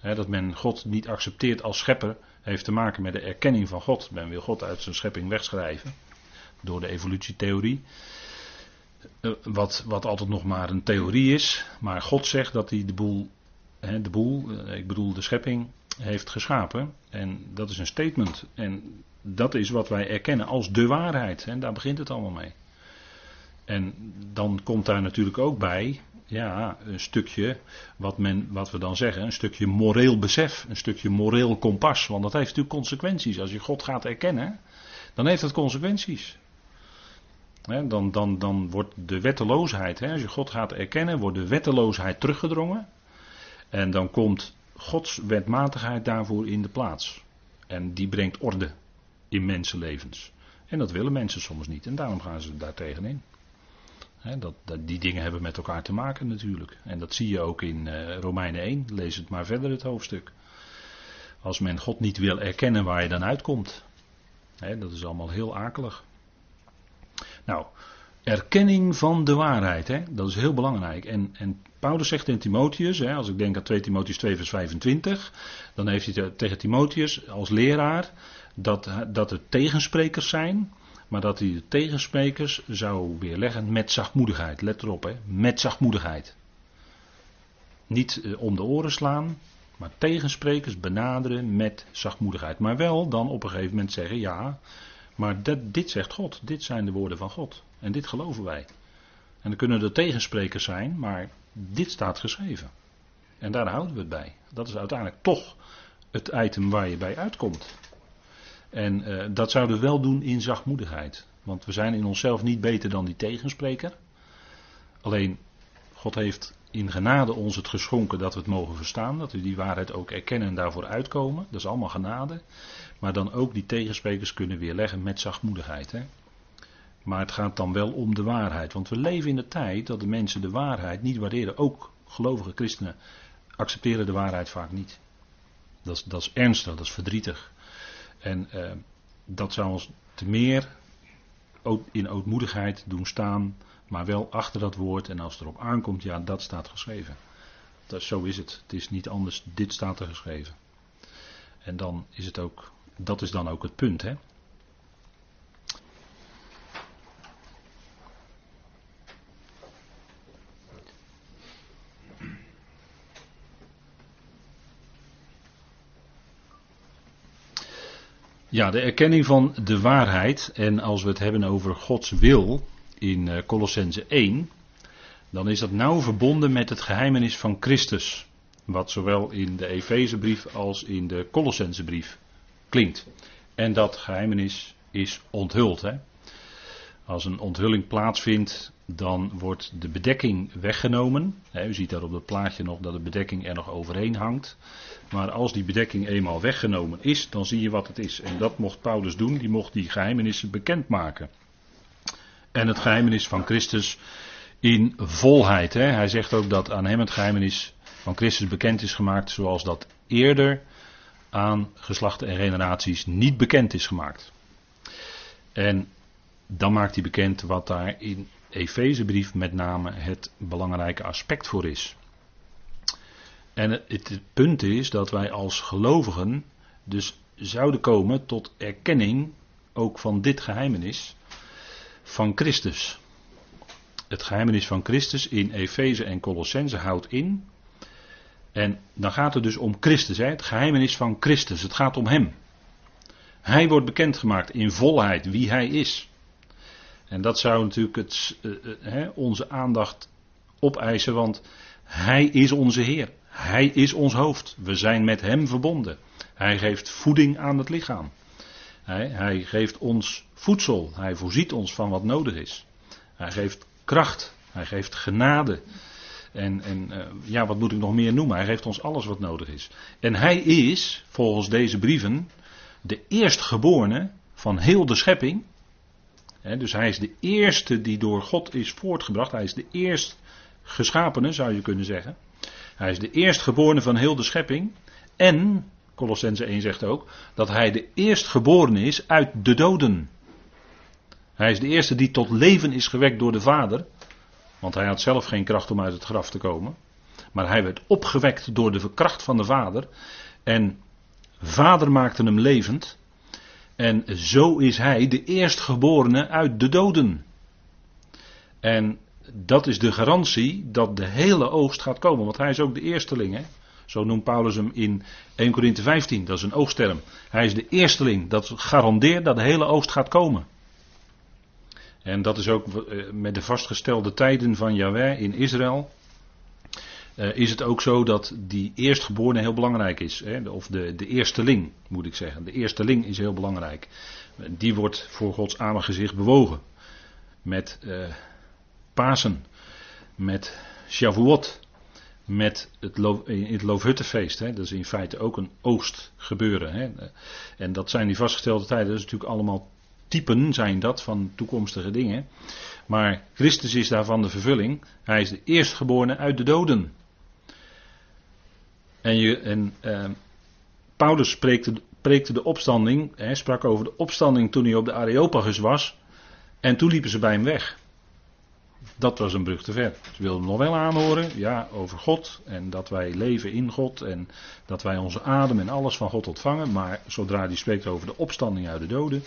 dat men God niet accepteert als schepper, heeft te maken met de erkenning van God. Men wil God uit zijn schepping wegschrijven. Door de evolutietheorie. Eh, wat, wat altijd nog maar een theorie is. Maar God zegt dat hij de boel, de boel, eh, ik bedoel de schepping, heeft geschapen. En dat is een statement. En dat is wat wij erkennen als de waarheid. En daar begint het allemaal mee. En dan komt daar natuurlijk ook bij ja, een stukje, wat, men, wat we dan zeggen, een stukje moreel besef, een stukje moreel kompas. Want dat heeft natuurlijk consequenties. Als je God gaat erkennen, dan heeft dat consequenties. dan, dan, dan wordt de wetteloosheid, als je God gaat erkennen, wordt de wetteloosheid teruggedrongen. En dan komt Gods wetmatigheid daarvoor in de plaats. En die brengt orde in mensenlevens. En dat willen mensen soms niet. En daarom gaan ze daar tegenin dat, dat, die dingen hebben met elkaar te maken natuurlijk. En dat zie je ook in uh, Romeinen 1. Lees het maar verder, het hoofdstuk. Als men God niet wil erkennen waar je dan uitkomt. dat is allemaal heel akelig. Nou, erkenning van de waarheid, dat is heel belangrijk. En, en Paulus zegt in Timotheus, als ik denk aan 2 Timotheus 2 vers 25, dan heeft hij tegen Timotheus als leraar dat, dat er tegensprekers zijn maar dat hij de tegensprekers zou weerleggen met zachtmoedigheid. Let erop, hè, met zachtmoedigheid. Niet eh, om de oren slaan, maar tegensprekers benaderen met zachtmoedigheid. Maar wel dan op een gegeven moment zeggen: ja, maar dat, dit zegt God, dit zijn de woorden van God. En dit geloven wij. En dan kunnen er tegensprekers zijn, maar dit staat geschreven. En daar houden we het bij. Dat is uiteindelijk toch het item waar je bij uitkomt. En uh, dat zouden we wel doen in zachtmoedigheid. Want we zijn in onszelf niet beter dan die tegenspreker. Alleen, God heeft in genade ons het geschonken dat we het mogen verstaan. Dat we die waarheid ook erkennen en daarvoor uitkomen. Dat is allemaal genade. Maar dan ook die tegensprekers kunnen weerleggen met zachtmoedigheid. Hè? Maar het gaat dan wel om de waarheid. Want we leven in de tijd dat de mensen de waarheid niet waarderen. Ook gelovige christenen accepteren de waarheid vaak niet. Dat is, dat is ernstig, dat is verdrietig. En uh, dat zou ons te meer in ootmoedigheid doen staan, maar wel achter dat woord. En als het erop aankomt, ja, dat staat geschreven. Dat, zo is het. Het is niet anders, dit staat er geschreven. En dan is het ook, dat is dan ook het punt, hè. Ja, de erkenning van de waarheid. En als we het hebben over Gods wil in uh, Colossense 1, dan is dat nauw verbonden met het geheimenis van Christus. Wat zowel in de Efezebrief als in de Colossensebrief klinkt. En dat geheimenis is onthuld. Hè? Als een onthulling plaatsvindt, dan wordt de bedekking weggenomen. U ziet daar op het plaatje nog dat de bedekking er nog overheen hangt. Maar als die bedekking eenmaal weggenomen is, dan zie je wat het is. En dat mocht Paulus doen, die mocht die geheimenissen bekendmaken. En het geheimenis van Christus in volheid. Hij zegt ook dat aan hem het geheimenis van Christus bekend is gemaakt, zoals dat eerder aan geslachten en generaties niet bekend is gemaakt. En dan maakt hij bekend wat daar in Efezebrief met name het belangrijke aspect voor is. En het, punt is dat wij als gelovigen dus zouden komen tot erkenning ook van dit geheimenis van Christus. Het geheimenis van Christus in Efeze en Colossense houdt in. En dan gaat het dus om Christus, hè? het geheimenis van Christus. Het gaat om Hem. Hij wordt bekendgemaakt in volheid wie Hij is. En dat zou natuurlijk het, uh, uh, onze aandacht opeisen, want Hij is onze Heer. Hij is ons hoofd. We zijn met Hem verbonden. Hij geeft voeding aan het lichaam. Hij, hij geeft ons voedsel. Hij voorziet ons van wat nodig is. Hij geeft kracht. Hij geeft genade. En, en uh, ja, wat moet ik nog meer noemen? Hij geeft ons alles wat nodig is. En hij is, volgens deze brieven, de eerstgeborene van heel de schepping. Dus hij is de eerste die door God is voortgebracht. Hij is de eerst geschapene, zou je kunnen zeggen. Hij is de eerstgeborene van heel de schepping. En, Colossense 1 zegt ook, dat hij de eerstgeborene is uit de doden. Hij is de eerste die tot leven is gewekt door de Vader. Want hij had zelf geen kracht om uit het graf te komen. Maar hij werd opgewekt door de kracht van de Vader. En Vader maakte hem levend. En zo is hij de eerstgeborene uit de doden. En dat is de garantie dat de hele oogst gaat komen. Want hij is ook de eersteling. Hè? Zo noemt Paulus hem in 1 Corinthië 15. Dat is een oogstterm. Hij is de eersteling. Dat garandeert dat de hele oogst gaat komen. En dat is ook eh, met de vastgestelde tijden van Yahweh in Israël. Uh, is het ook zo dat die eerstgeborene heel belangrijk is. Hè? Of de, de eersteling, moet ik zeggen. De eersteling is heel belangrijk. Die wordt voor Gods aangezicht bewogen. Met uh, Pasen. Met Shavuot. Met het, lo het Loofhuttenfeest. Hè? Dat is in feite ook een oogstgebeuren. Hè? En dat zijn die vastgestelde tijden. Dat is natuurlijk allemaal typen zijn dat van toekomstige dingen. Maar Christus is daarvan de vervulling. Hij is de eerstgeborene uit de doden. En, je, en uh, Paulus preekte, preekte de opstanding, hij sprak over de opstanding toen hij op de Areopagus was. En toen liepen ze bij hem weg. Dat was een brug te ver. Ze wilden nog wel aanhoren, ja, over God. En dat wij leven in God. En dat wij onze adem en alles van God ontvangen. Maar zodra hij spreekt over de opstanding uit de doden,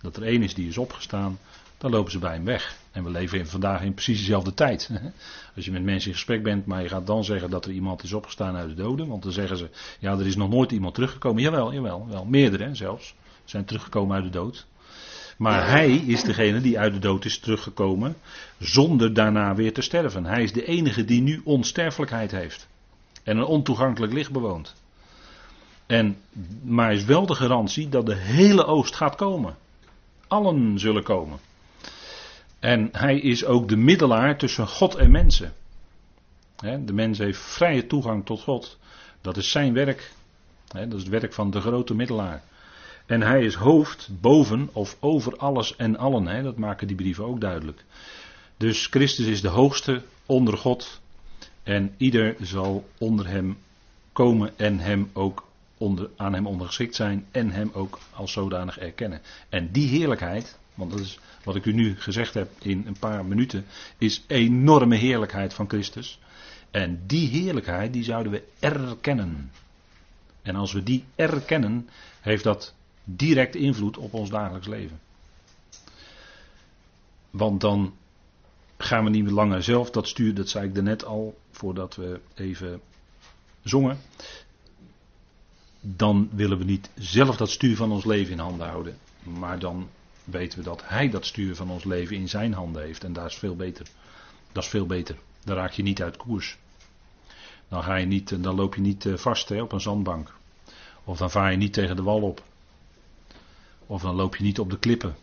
dat er één is die is opgestaan, dan lopen ze bij hem weg. En we leven in, vandaag in precies dezelfde tijd. Als je met mensen in gesprek bent, maar je gaat dan zeggen dat er iemand is opgestaan uit de doden. Want dan zeggen ze, ja, er is nog nooit iemand teruggekomen. Jawel, jawel, wel. Meerdere zelfs zijn teruggekomen uit de dood. Maar hij is degene die uit de dood is teruggekomen zonder daarna weer te sterven. Hij is de enige die nu onsterfelijkheid heeft. En een ontoegankelijk licht bewoont. En, maar is wel de garantie dat de hele oost gaat komen allen zullen komen. En hij is ook de middelaar tussen God en mensen. De mens heeft vrije toegang tot God. Dat is zijn werk. Dat is het werk van de grote middelaar. En hij is hoofd boven of over alles en allen. Dat maken die brieven ook duidelijk. Dus Christus is de hoogste onder God. En ieder zal onder hem komen en hem ook onder, aan hem ondergeschikt zijn en hem ook als zodanig erkennen. En die heerlijkheid, Want dat is wat ik u nu gezegd heb in een paar minuten, is enorme heerlijkheid van Christus. En die heerlijkheid, die zouden we erkennen. En als we die erkennen, heeft dat direct invloed op ons dagelijks leven. Want dan gaan we niet meer langer zelf dat stuur, dat zei ik er net al, voordat we even zongen. Dan willen we niet zelf dat stuur van ons leven in handen houden. Maar dan weten we dat Hij dat stuur van ons leven in zijn handen heeft. En daar is veel beter. Dat is veel beter. Dan raak je niet uit koers. Dan, ga je niet, dan loop je niet eh, vast hè, op een zandbank. Of dan vaar je niet tegen de wal op. Of dan loop je niet op de klippen.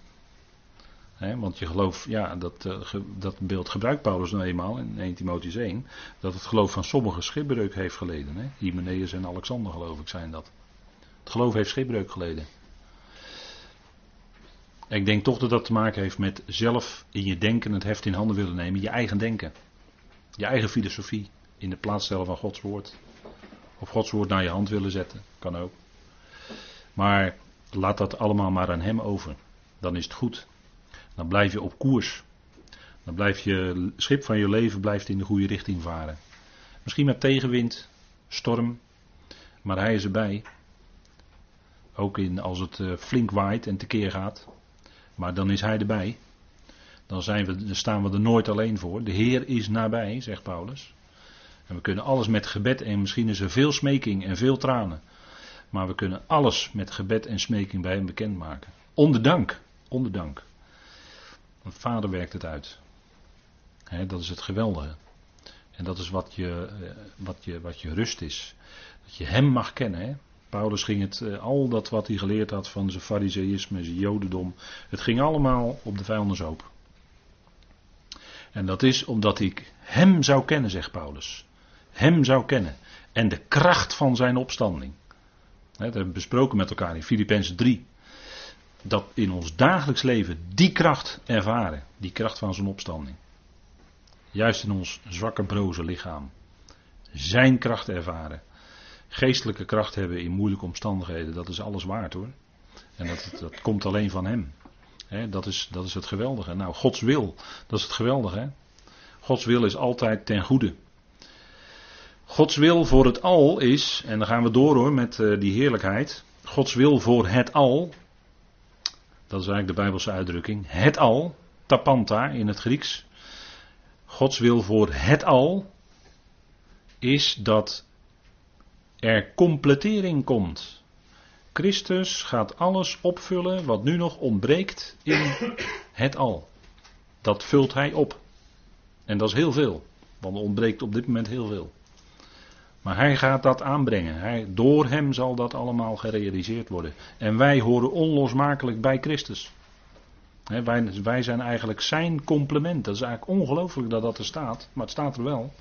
want je geloof, ja, dat, uh, dat beeld gebruikt Paulus nou eenmaal in 1 Timotheüs 1. Dat het geloof van sommigen schipbreuk heeft geleden. Hè? Hymenaeus en Alexander geloof ik zijn dat. Het geloof heeft schipbreuk geleden. Ik denk toch dat dat te maken heeft met zelf in je denken het heft in handen willen nemen. Je eigen denken. Je eigen filosofie in de plaats stellen van Gods woord. Of Gods woord naar je hand willen zetten. Kan ook. Maar laat dat allemaal maar aan Hem over. Dan is het goed. Dan blijf je op koers. Dan blijft je schip van je leven blijft in de goede richting varen. Misschien met tegenwind, storm. Maar Hij is erbij. Ook in, als het eh, flink waait en tekeer gaat. Maar dan is Hij erbij. Dan, zijn we, staan we er nooit alleen voor. De Heer is nabij, zegt Paulus. En we kunnen alles met gebed en misschien is er veel smeking en veel tranen. Maar we kunnen alles met gebed en smeking bij hem bekendmaken. Onder dank. Onder dank. Want vader werkt het uit. dat is het geweldige. En dat is wat je, eh, wat, je, wat je rust is. Dat je hem mag kennen. Paulus ging het, eh, al dat wat hij geleerd had van zijn fariseïsme, zijn jodendom. Het ging allemaal op de vijandershoop. En dat is omdat ik hem zou kennen, zegt Paulus. Hem zou kennen. En de kracht van zijn opstanding. Dat hebben we besproken met elkaar in Filippenzen 3. Dat in ons dagelijks leven die kracht ervaren. Die kracht van zijn opstanding. Juist in ons zwakke broze lichaam. Zijn kracht ervaren. Geestelijke kracht hebben in moeilijke omstandigheden. Dat is alles waard hoor. En dat, dat komt alleen van hem. dat, is, dat is het geweldige. Nou, Gods wil, dat is het geweldige. Gods wil is altijd ten goede. Gods wil voor het al is, en dan gaan we door hoor met uh, die heerlijkheid. Gods wil voor het al, dat is eigenlijk de Bijbelse uitdrukking. Het al, tapanta in het Grieks. Gods wil voor het al is dat er completering komt. Christus gaat alles opvullen wat nu nog ontbreekt in het al. Dat vult hij op. En dat is heel veel, want er ontbreekt op dit moment heel veel. Maar hij gaat dat aanbrengen. Hij, door hem zal dat allemaal gerealiseerd worden. En wij horen onlosmakelijk bij Christus. Wij, wij, zijn eigenlijk zijn complement. Dat is eigenlijk ongelooflijk dat dat er staat, maar het staat er wel.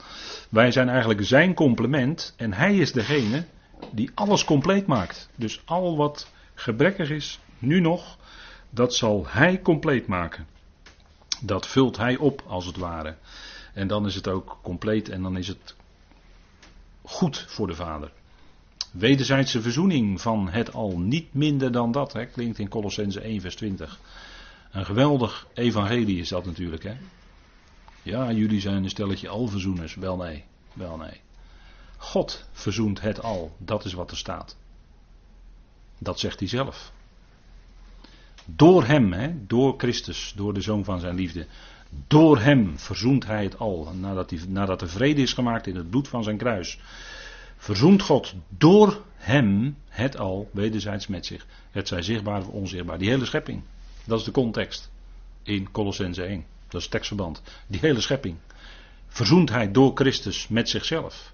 Wij zijn eigenlijk zijn complement en hij is degene die alles compleet maakt. Dus al wat gebrekkig is, nu nog, dat zal hij compleet maken. Dat vult hij op, als het ware. En dan is het ook compleet en dan is het goed voor de Vader. Wederzijdse verzoening van het al niet minder dan dat, klinkt in Colossense 1 vers 20. Een geweldig evangelie is dat natuurlijk. Hè? Ja, jullie zijn een stelletje alverzoeners. Wel nee, wel nee. God verzoent het al, dat is wat er staat. Dat zegt hij zelf. Door hem, hè, door Christus, door de zoon van zijn liefde. Door hem verzoent hij het al. Nadat, hij, nadat er vrede is gemaakt in het bloed van zijn kruis. Verzoent God door hem het al wederzijds met zich. Het zij zichtbaar of onzichtbaar. Die hele schepping. Dat is de context. In Colossense 1. Dat is tekstverband. Die hele schepping. Verzoent hij door Christus met zichzelf.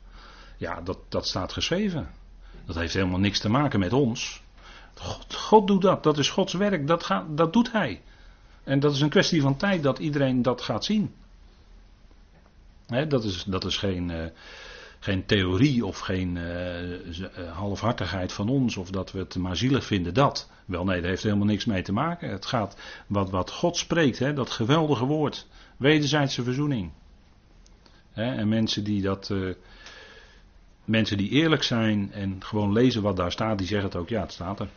Ja, dat, dat staat geschreven. Dat heeft helemaal niks te maken met ons. God, God doet dat. Dat is Gods werk. Dat, gaat, dat doet hij. En dat is een kwestie van tijd dat iedereen dat gaat zien. dat, is, dat is geen, uh, geen theorie of geen uh, halfhartigheid van ons of dat we het maar zielig vinden. Dat. Wel nee, daar heeft helemaal niks mee te maken. Het gaat wat, wat God spreekt, hè, dat geweldige woord. Wederzijdse verzoening. en mensen die dat. Uh, mensen die eerlijk zijn en gewoon lezen wat daar staat, die zeggen het ook, ja, het staat er. Nou,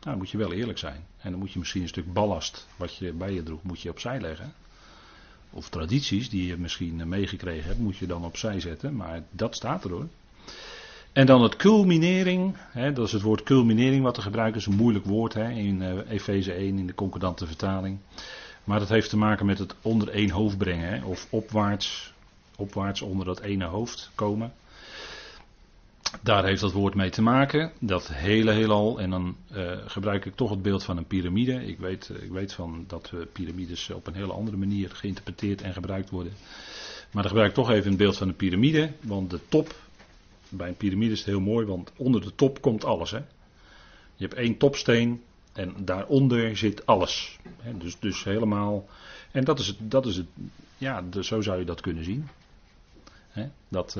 dan moet je wel eerlijk zijn. En dan moet je misschien een stuk ballast wat je bij je droeg, moet je opzij leggen. Of tradities die je misschien meegekregen hebt, moet je dan opzij zetten. Maar dat staat er hoor. En dan het culminering, hè, dat is het woord culminering wat er gebruikt is, een moeilijk woord hè, in uh, Efeze 1 in de concordante vertaling. Maar dat heeft te maken met het onder één hoofd brengen, hè, of opwaarts, opwaarts onder dat ene hoofd komen. Daar heeft dat woord mee te maken, dat hele heelal. En dan uh, gebruik ik toch het beeld van een piramide. Ik weet, ik weet van dat uh, piramides op een hele andere manier geïnterpreteerd en gebruikt worden. Maar dan gebruik ik toch even het beeld van een piramide, want de top bij een piramide is het heel mooi, want onder de top komt alles. Hè? Je hebt één topsteen en daaronder zit alles. Hè? Dus, dus helemaal. En dat is het, dat is het ja, zo zou je dat kunnen zien. Hè? Dat,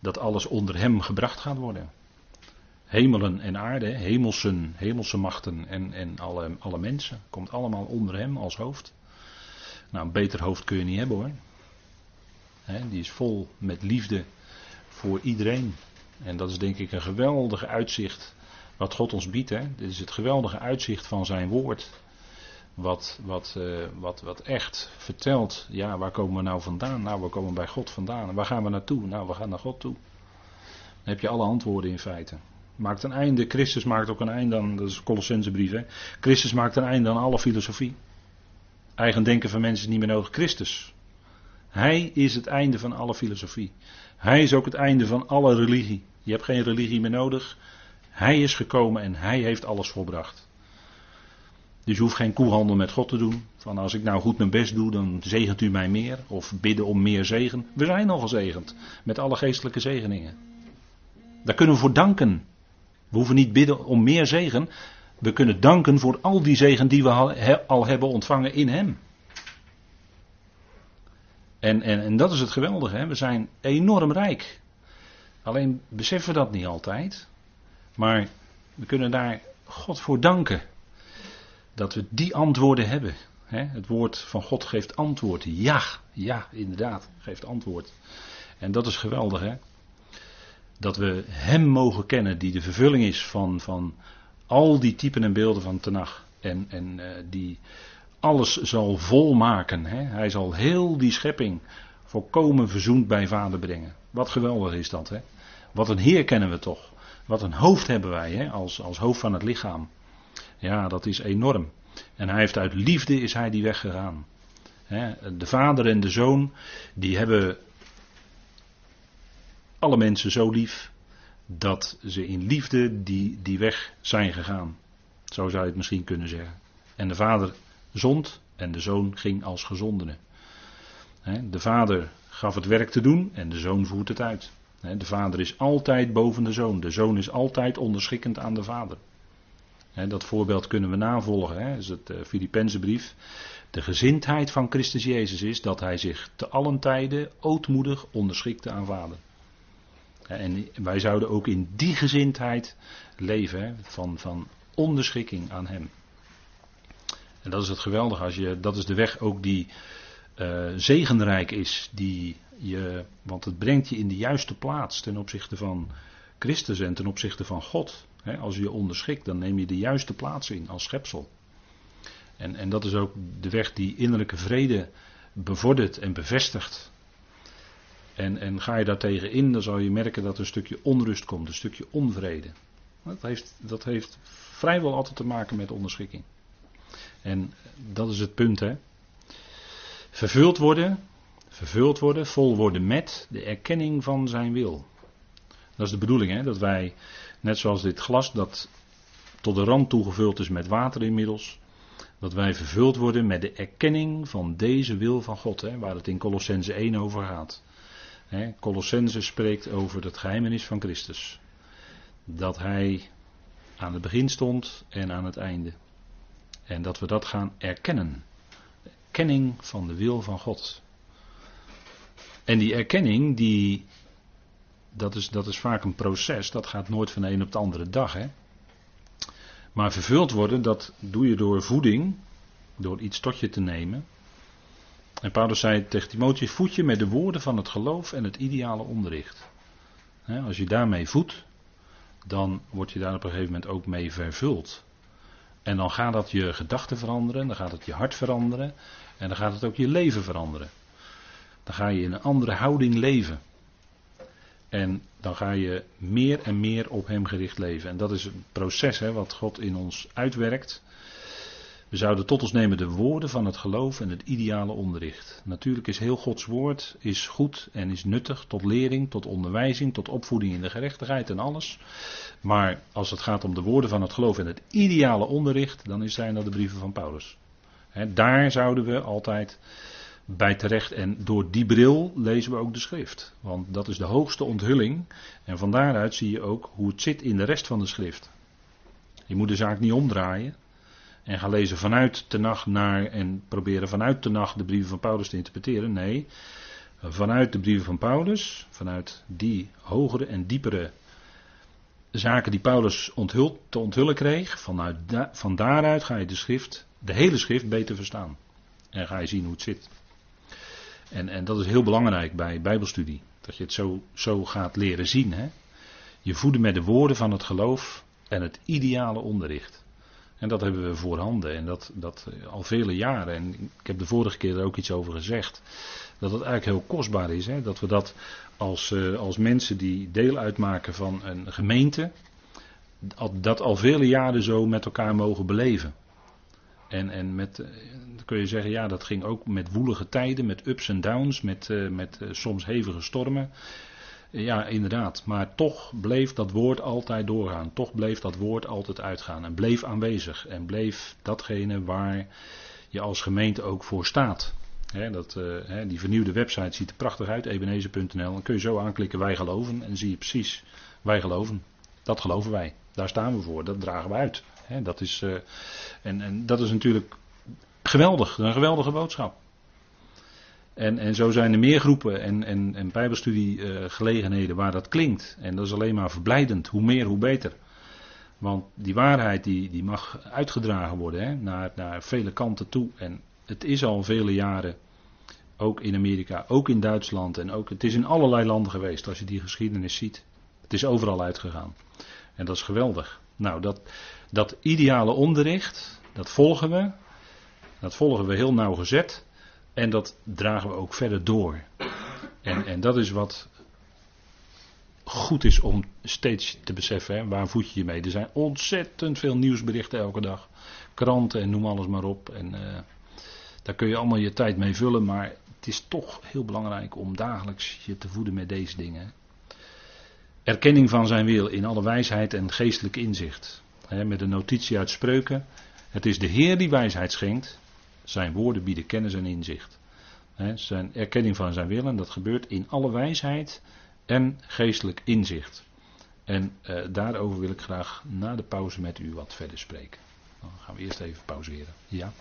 dat alles onder hem gebracht gaat worden. Hemelen en aarde, hemelsen, hemelse machten en, en alle, alle mensen. Komt allemaal onder hem als hoofd. Nou, een beter hoofd kun je niet hebben hoor. He, die is vol met liefde voor iedereen. En dat is denk ik een geweldige uitzicht wat God ons biedt. Hè? Dit is het geweldige uitzicht van zijn woord. Wat, wat, uh, wat, wat echt vertelt, ja, waar komen we nou vandaan? Nou, we komen bij God vandaan. Waar gaan we naartoe? Nou, we gaan naar God toe. Dan heb je alle antwoorden in feite. Maakt een einde, Christus maakt ook een einde aan, dat is Colossensebrief, hè. Christus maakt een einde aan alle filosofie. Eigen denken van mensen is niet meer nodig. Christus. Hij is het einde van alle filosofie. Hij is ook het einde van alle religie. Je hebt geen religie meer nodig. Hij is gekomen en hij heeft alles volbracht. Dus je hoeft geen koehandel met God te doen. Van als ik nou goed mijn best doe, dan zegent u mij meer. Of bidden om meer zegen. We zijn al gezegend. Met alle geestelijke zegeningen. Daar kunnen we voor danken. We hoeven niet bidden om meer zegen. We kunnen danken voor al die zegen die we al hebben ontvangen in Hem. En, en, en dat is het geweldige, hè? we zijn enorm rijk. Alleen beseffen we dat niet altijd. Maar we kunnen daar God voor danken. Dat we die antwoorden hebben. Het woord van God geeft antwoord. Ja, ja, inderdaad, geeft antwoord. En dat is geweldig, hè? Dat we Hem mogen kennen, die de vervulling is van, van al die typen en beelden van Tenach. En, en uh, die alles zal volmaken. Hè? Hij zal heel die schepping volkomen verzoend bij vader brengen. Wat geweldig is dat. Hè? Wat een Heer kennen we toch. Wat een hoofd hebben wij hè? Als, als hoofd van het lichaam. Ja, dat is enorm. En hij heeft uit liefde is hij die weg gegaan. De vader en de zoon, die hebben alle mensen zo lief dat ze in liefde die, die weg zijn gegaan. Zo zou je het misschien kunnen zeggen. En de vader zond en de zoon ging als gezondene. De vader gaf het werk te doen en de zoon voert het uit. De vader is altijd boven de zoon. De zoon is altijd onderschikkend aan de vader. Dat voorbeeld kunnen we navolgen. Dat is het Filippense brief. De gezindheid van Christus Jezus is dat hij zich te allen tijden ootmoedig onderschikte aan vader. En wij zouden ook in die gezindheid leven, van, van onderschikking aan hem. En dat is het geweldige, als je, dat is de weg ook die uh, zegenrijk is. Die je, want het brengt je in de juiste plaats ten opzichte van Christus en ten opzichte van God. Als je je onderschikt, dan neem je de juiste plaats in als schepsel. En, en dat is ook de weg die innerlijke vrede bevordert en bevestigt. En, en ga je daartegen in, dan zal je merken dat er een stukje onrust komt, een stukje onvrede. Dat heeft, dat heeft vrijwel altijd te maken met onderschikking. En dat is het punt, hè. Vervuld worden, vervuld worden, vol worden met de erkenning van zijn wil. Dat is de bedoeling, hè, dat wij, net zoals dit glas dat tot de rand toegevuld is met water inmiddels, dat wij vervuld worden met de erkenning van deze wil van God, hè, waar het in Colossense 1 over gaat. Hè, Colossense spreekt over het geheimenis van Christus. Dat hij aan het begin stond en aan het einde. En dat we dat gaan erkennen. Erkenning van de wil van God. En die erkenning, die, dat, is, dat is vaak een proces, dat gaat nooit van de een op de andere dag. Hè? Maar vervuld worden, dat doe je door voeding, door iets tot je te nemen. En Paulus zei tegen Timotheus, voed je met de woorden van het geloof en het ideale onderricht. Als je daarmee voedt, dan word je daar op een gegeven moment ook mee vervuld. En dan gaat dat je gedachten veranderen, dan gaat het je hart veranderen en dan gaat het ook je leven veranderen. Dan ga je in een andere houding leven. En dan ga je meer en meer op Hem gericht leven. En dat is een proces hè, wat God in ons uitwerkt. We zouden tot ons nemen de woorden van het geloof en het ideale onderricht. Natuurlijk is heel Gods woord is goed en is nuttig tot lering, tot onderwijzing, tot opvoeding in de gerechtigheid en alles. Maar als het gaat om de woorden van het geloof en het ideale onderricht, dan zijn dat de brieven van Paulus. daar zouden we altijd bij terecht. En door die bril lezen we ook de schrift. Want dat is de hoogste onthulling. En van daaruit zie je ook hoe het zit in de rest van de schrift. Je moet de zaak niet omdraaien. En gaan lezen vanuit de nacht naar en proberen vanuit de nacht de brieven van Paulus te interpreteren. Nee, vanuit de brieven van Paulus, vanuit die hogere en diepere zaken die Paulus te onthullen kreeg, vanuit van daaruit ga je de schrift, de hele schrift beter verstaan. En ga je zien hoe het zit. En, en dat is heel belangrijk bij Bijbelstudie. Dat je het zo, zo gaat leren zien. Hè? Je voeden met de woorden van het geloof en het ideale onderricht. En dat hebben we voorhanden. En dat, dat al vele jaren. En ik heb de vorige keer er ook iets over gezegd. Dat het eigenlijk heel kostbaar is. Hè? Dat we dat als, uh, als mensen die deel uitmaken van een gemeente. Dat al vele jaren zo met elkaar mogen beleven. En, en met, eh, dan kun je zeggen, ja, dat ging ook met woelige tijden, met ups en downs, met, uh, met uh, soms hevige stormen. Ja, inderdaad. Maar toch bleef dat woord altijd doorgaan. Toch bleef dat woord altijd uitgaan. En bleef aanwezig. En bleef datgene waar je als gemeente ook voor staat. dat, die vernieuwde website ziet er prachtig uit, ebenezer.nl. Dan kun je zo aanklikken wij geloven. En dan zie je precies, wij geloven. Dat geloven wij. Daar staan we voor. Dat dragen we uit. Dat is, uh, en, en dat is natuurlijk geweldig. Een geweldige boodschap. En, en zo zijn er meer groepen en, en, en bijbelstudiegelegenheden waar dat klinkt. En dat is alleen maar verblijdend. Hoe meer, hoe beter. Want die waarheid die, die mag uitgedragen worden hè, naar, naar vele kanten toe. En het is al vele jaren, ook in Amerika, ook in Duitsland. En ook, het is in allerlei landen geweest als je die geschiedenis ziet. Het is overal uitgegaan. En dat is geweldig. Nou, dat, dat ideale onderricht, dat volgen we. Dat volgen we heel nauwgezet. En dat dragen we ook verder door. En, en dat is wat goed is om steeds te beseffen. Waar voed je je mee? Er zijn ontzettend veel nieuwsberichten elke dag. Kranten en noem alles maar op. En uh, daar kun je allemaal je tijd mee vullen. Maar het is toch heel belangrijk om dagelijks je te voeden met deze dingen. Erkenning van zijn wil in alle wijsheid en geestelijk inzicht. Met een notitie uit spreuken. Het is de Heer die wijsheid schenkt. Zijn woorden bieden kennis en inzicht. zijn erkenning van zijn wil en dat gebeurt in alle wijsheid en geestelijk inzicht. En eh, daarover wil ik graag na de pauze met u wat verder spreken. Dan gaan we eerst even pauzeren. Ja.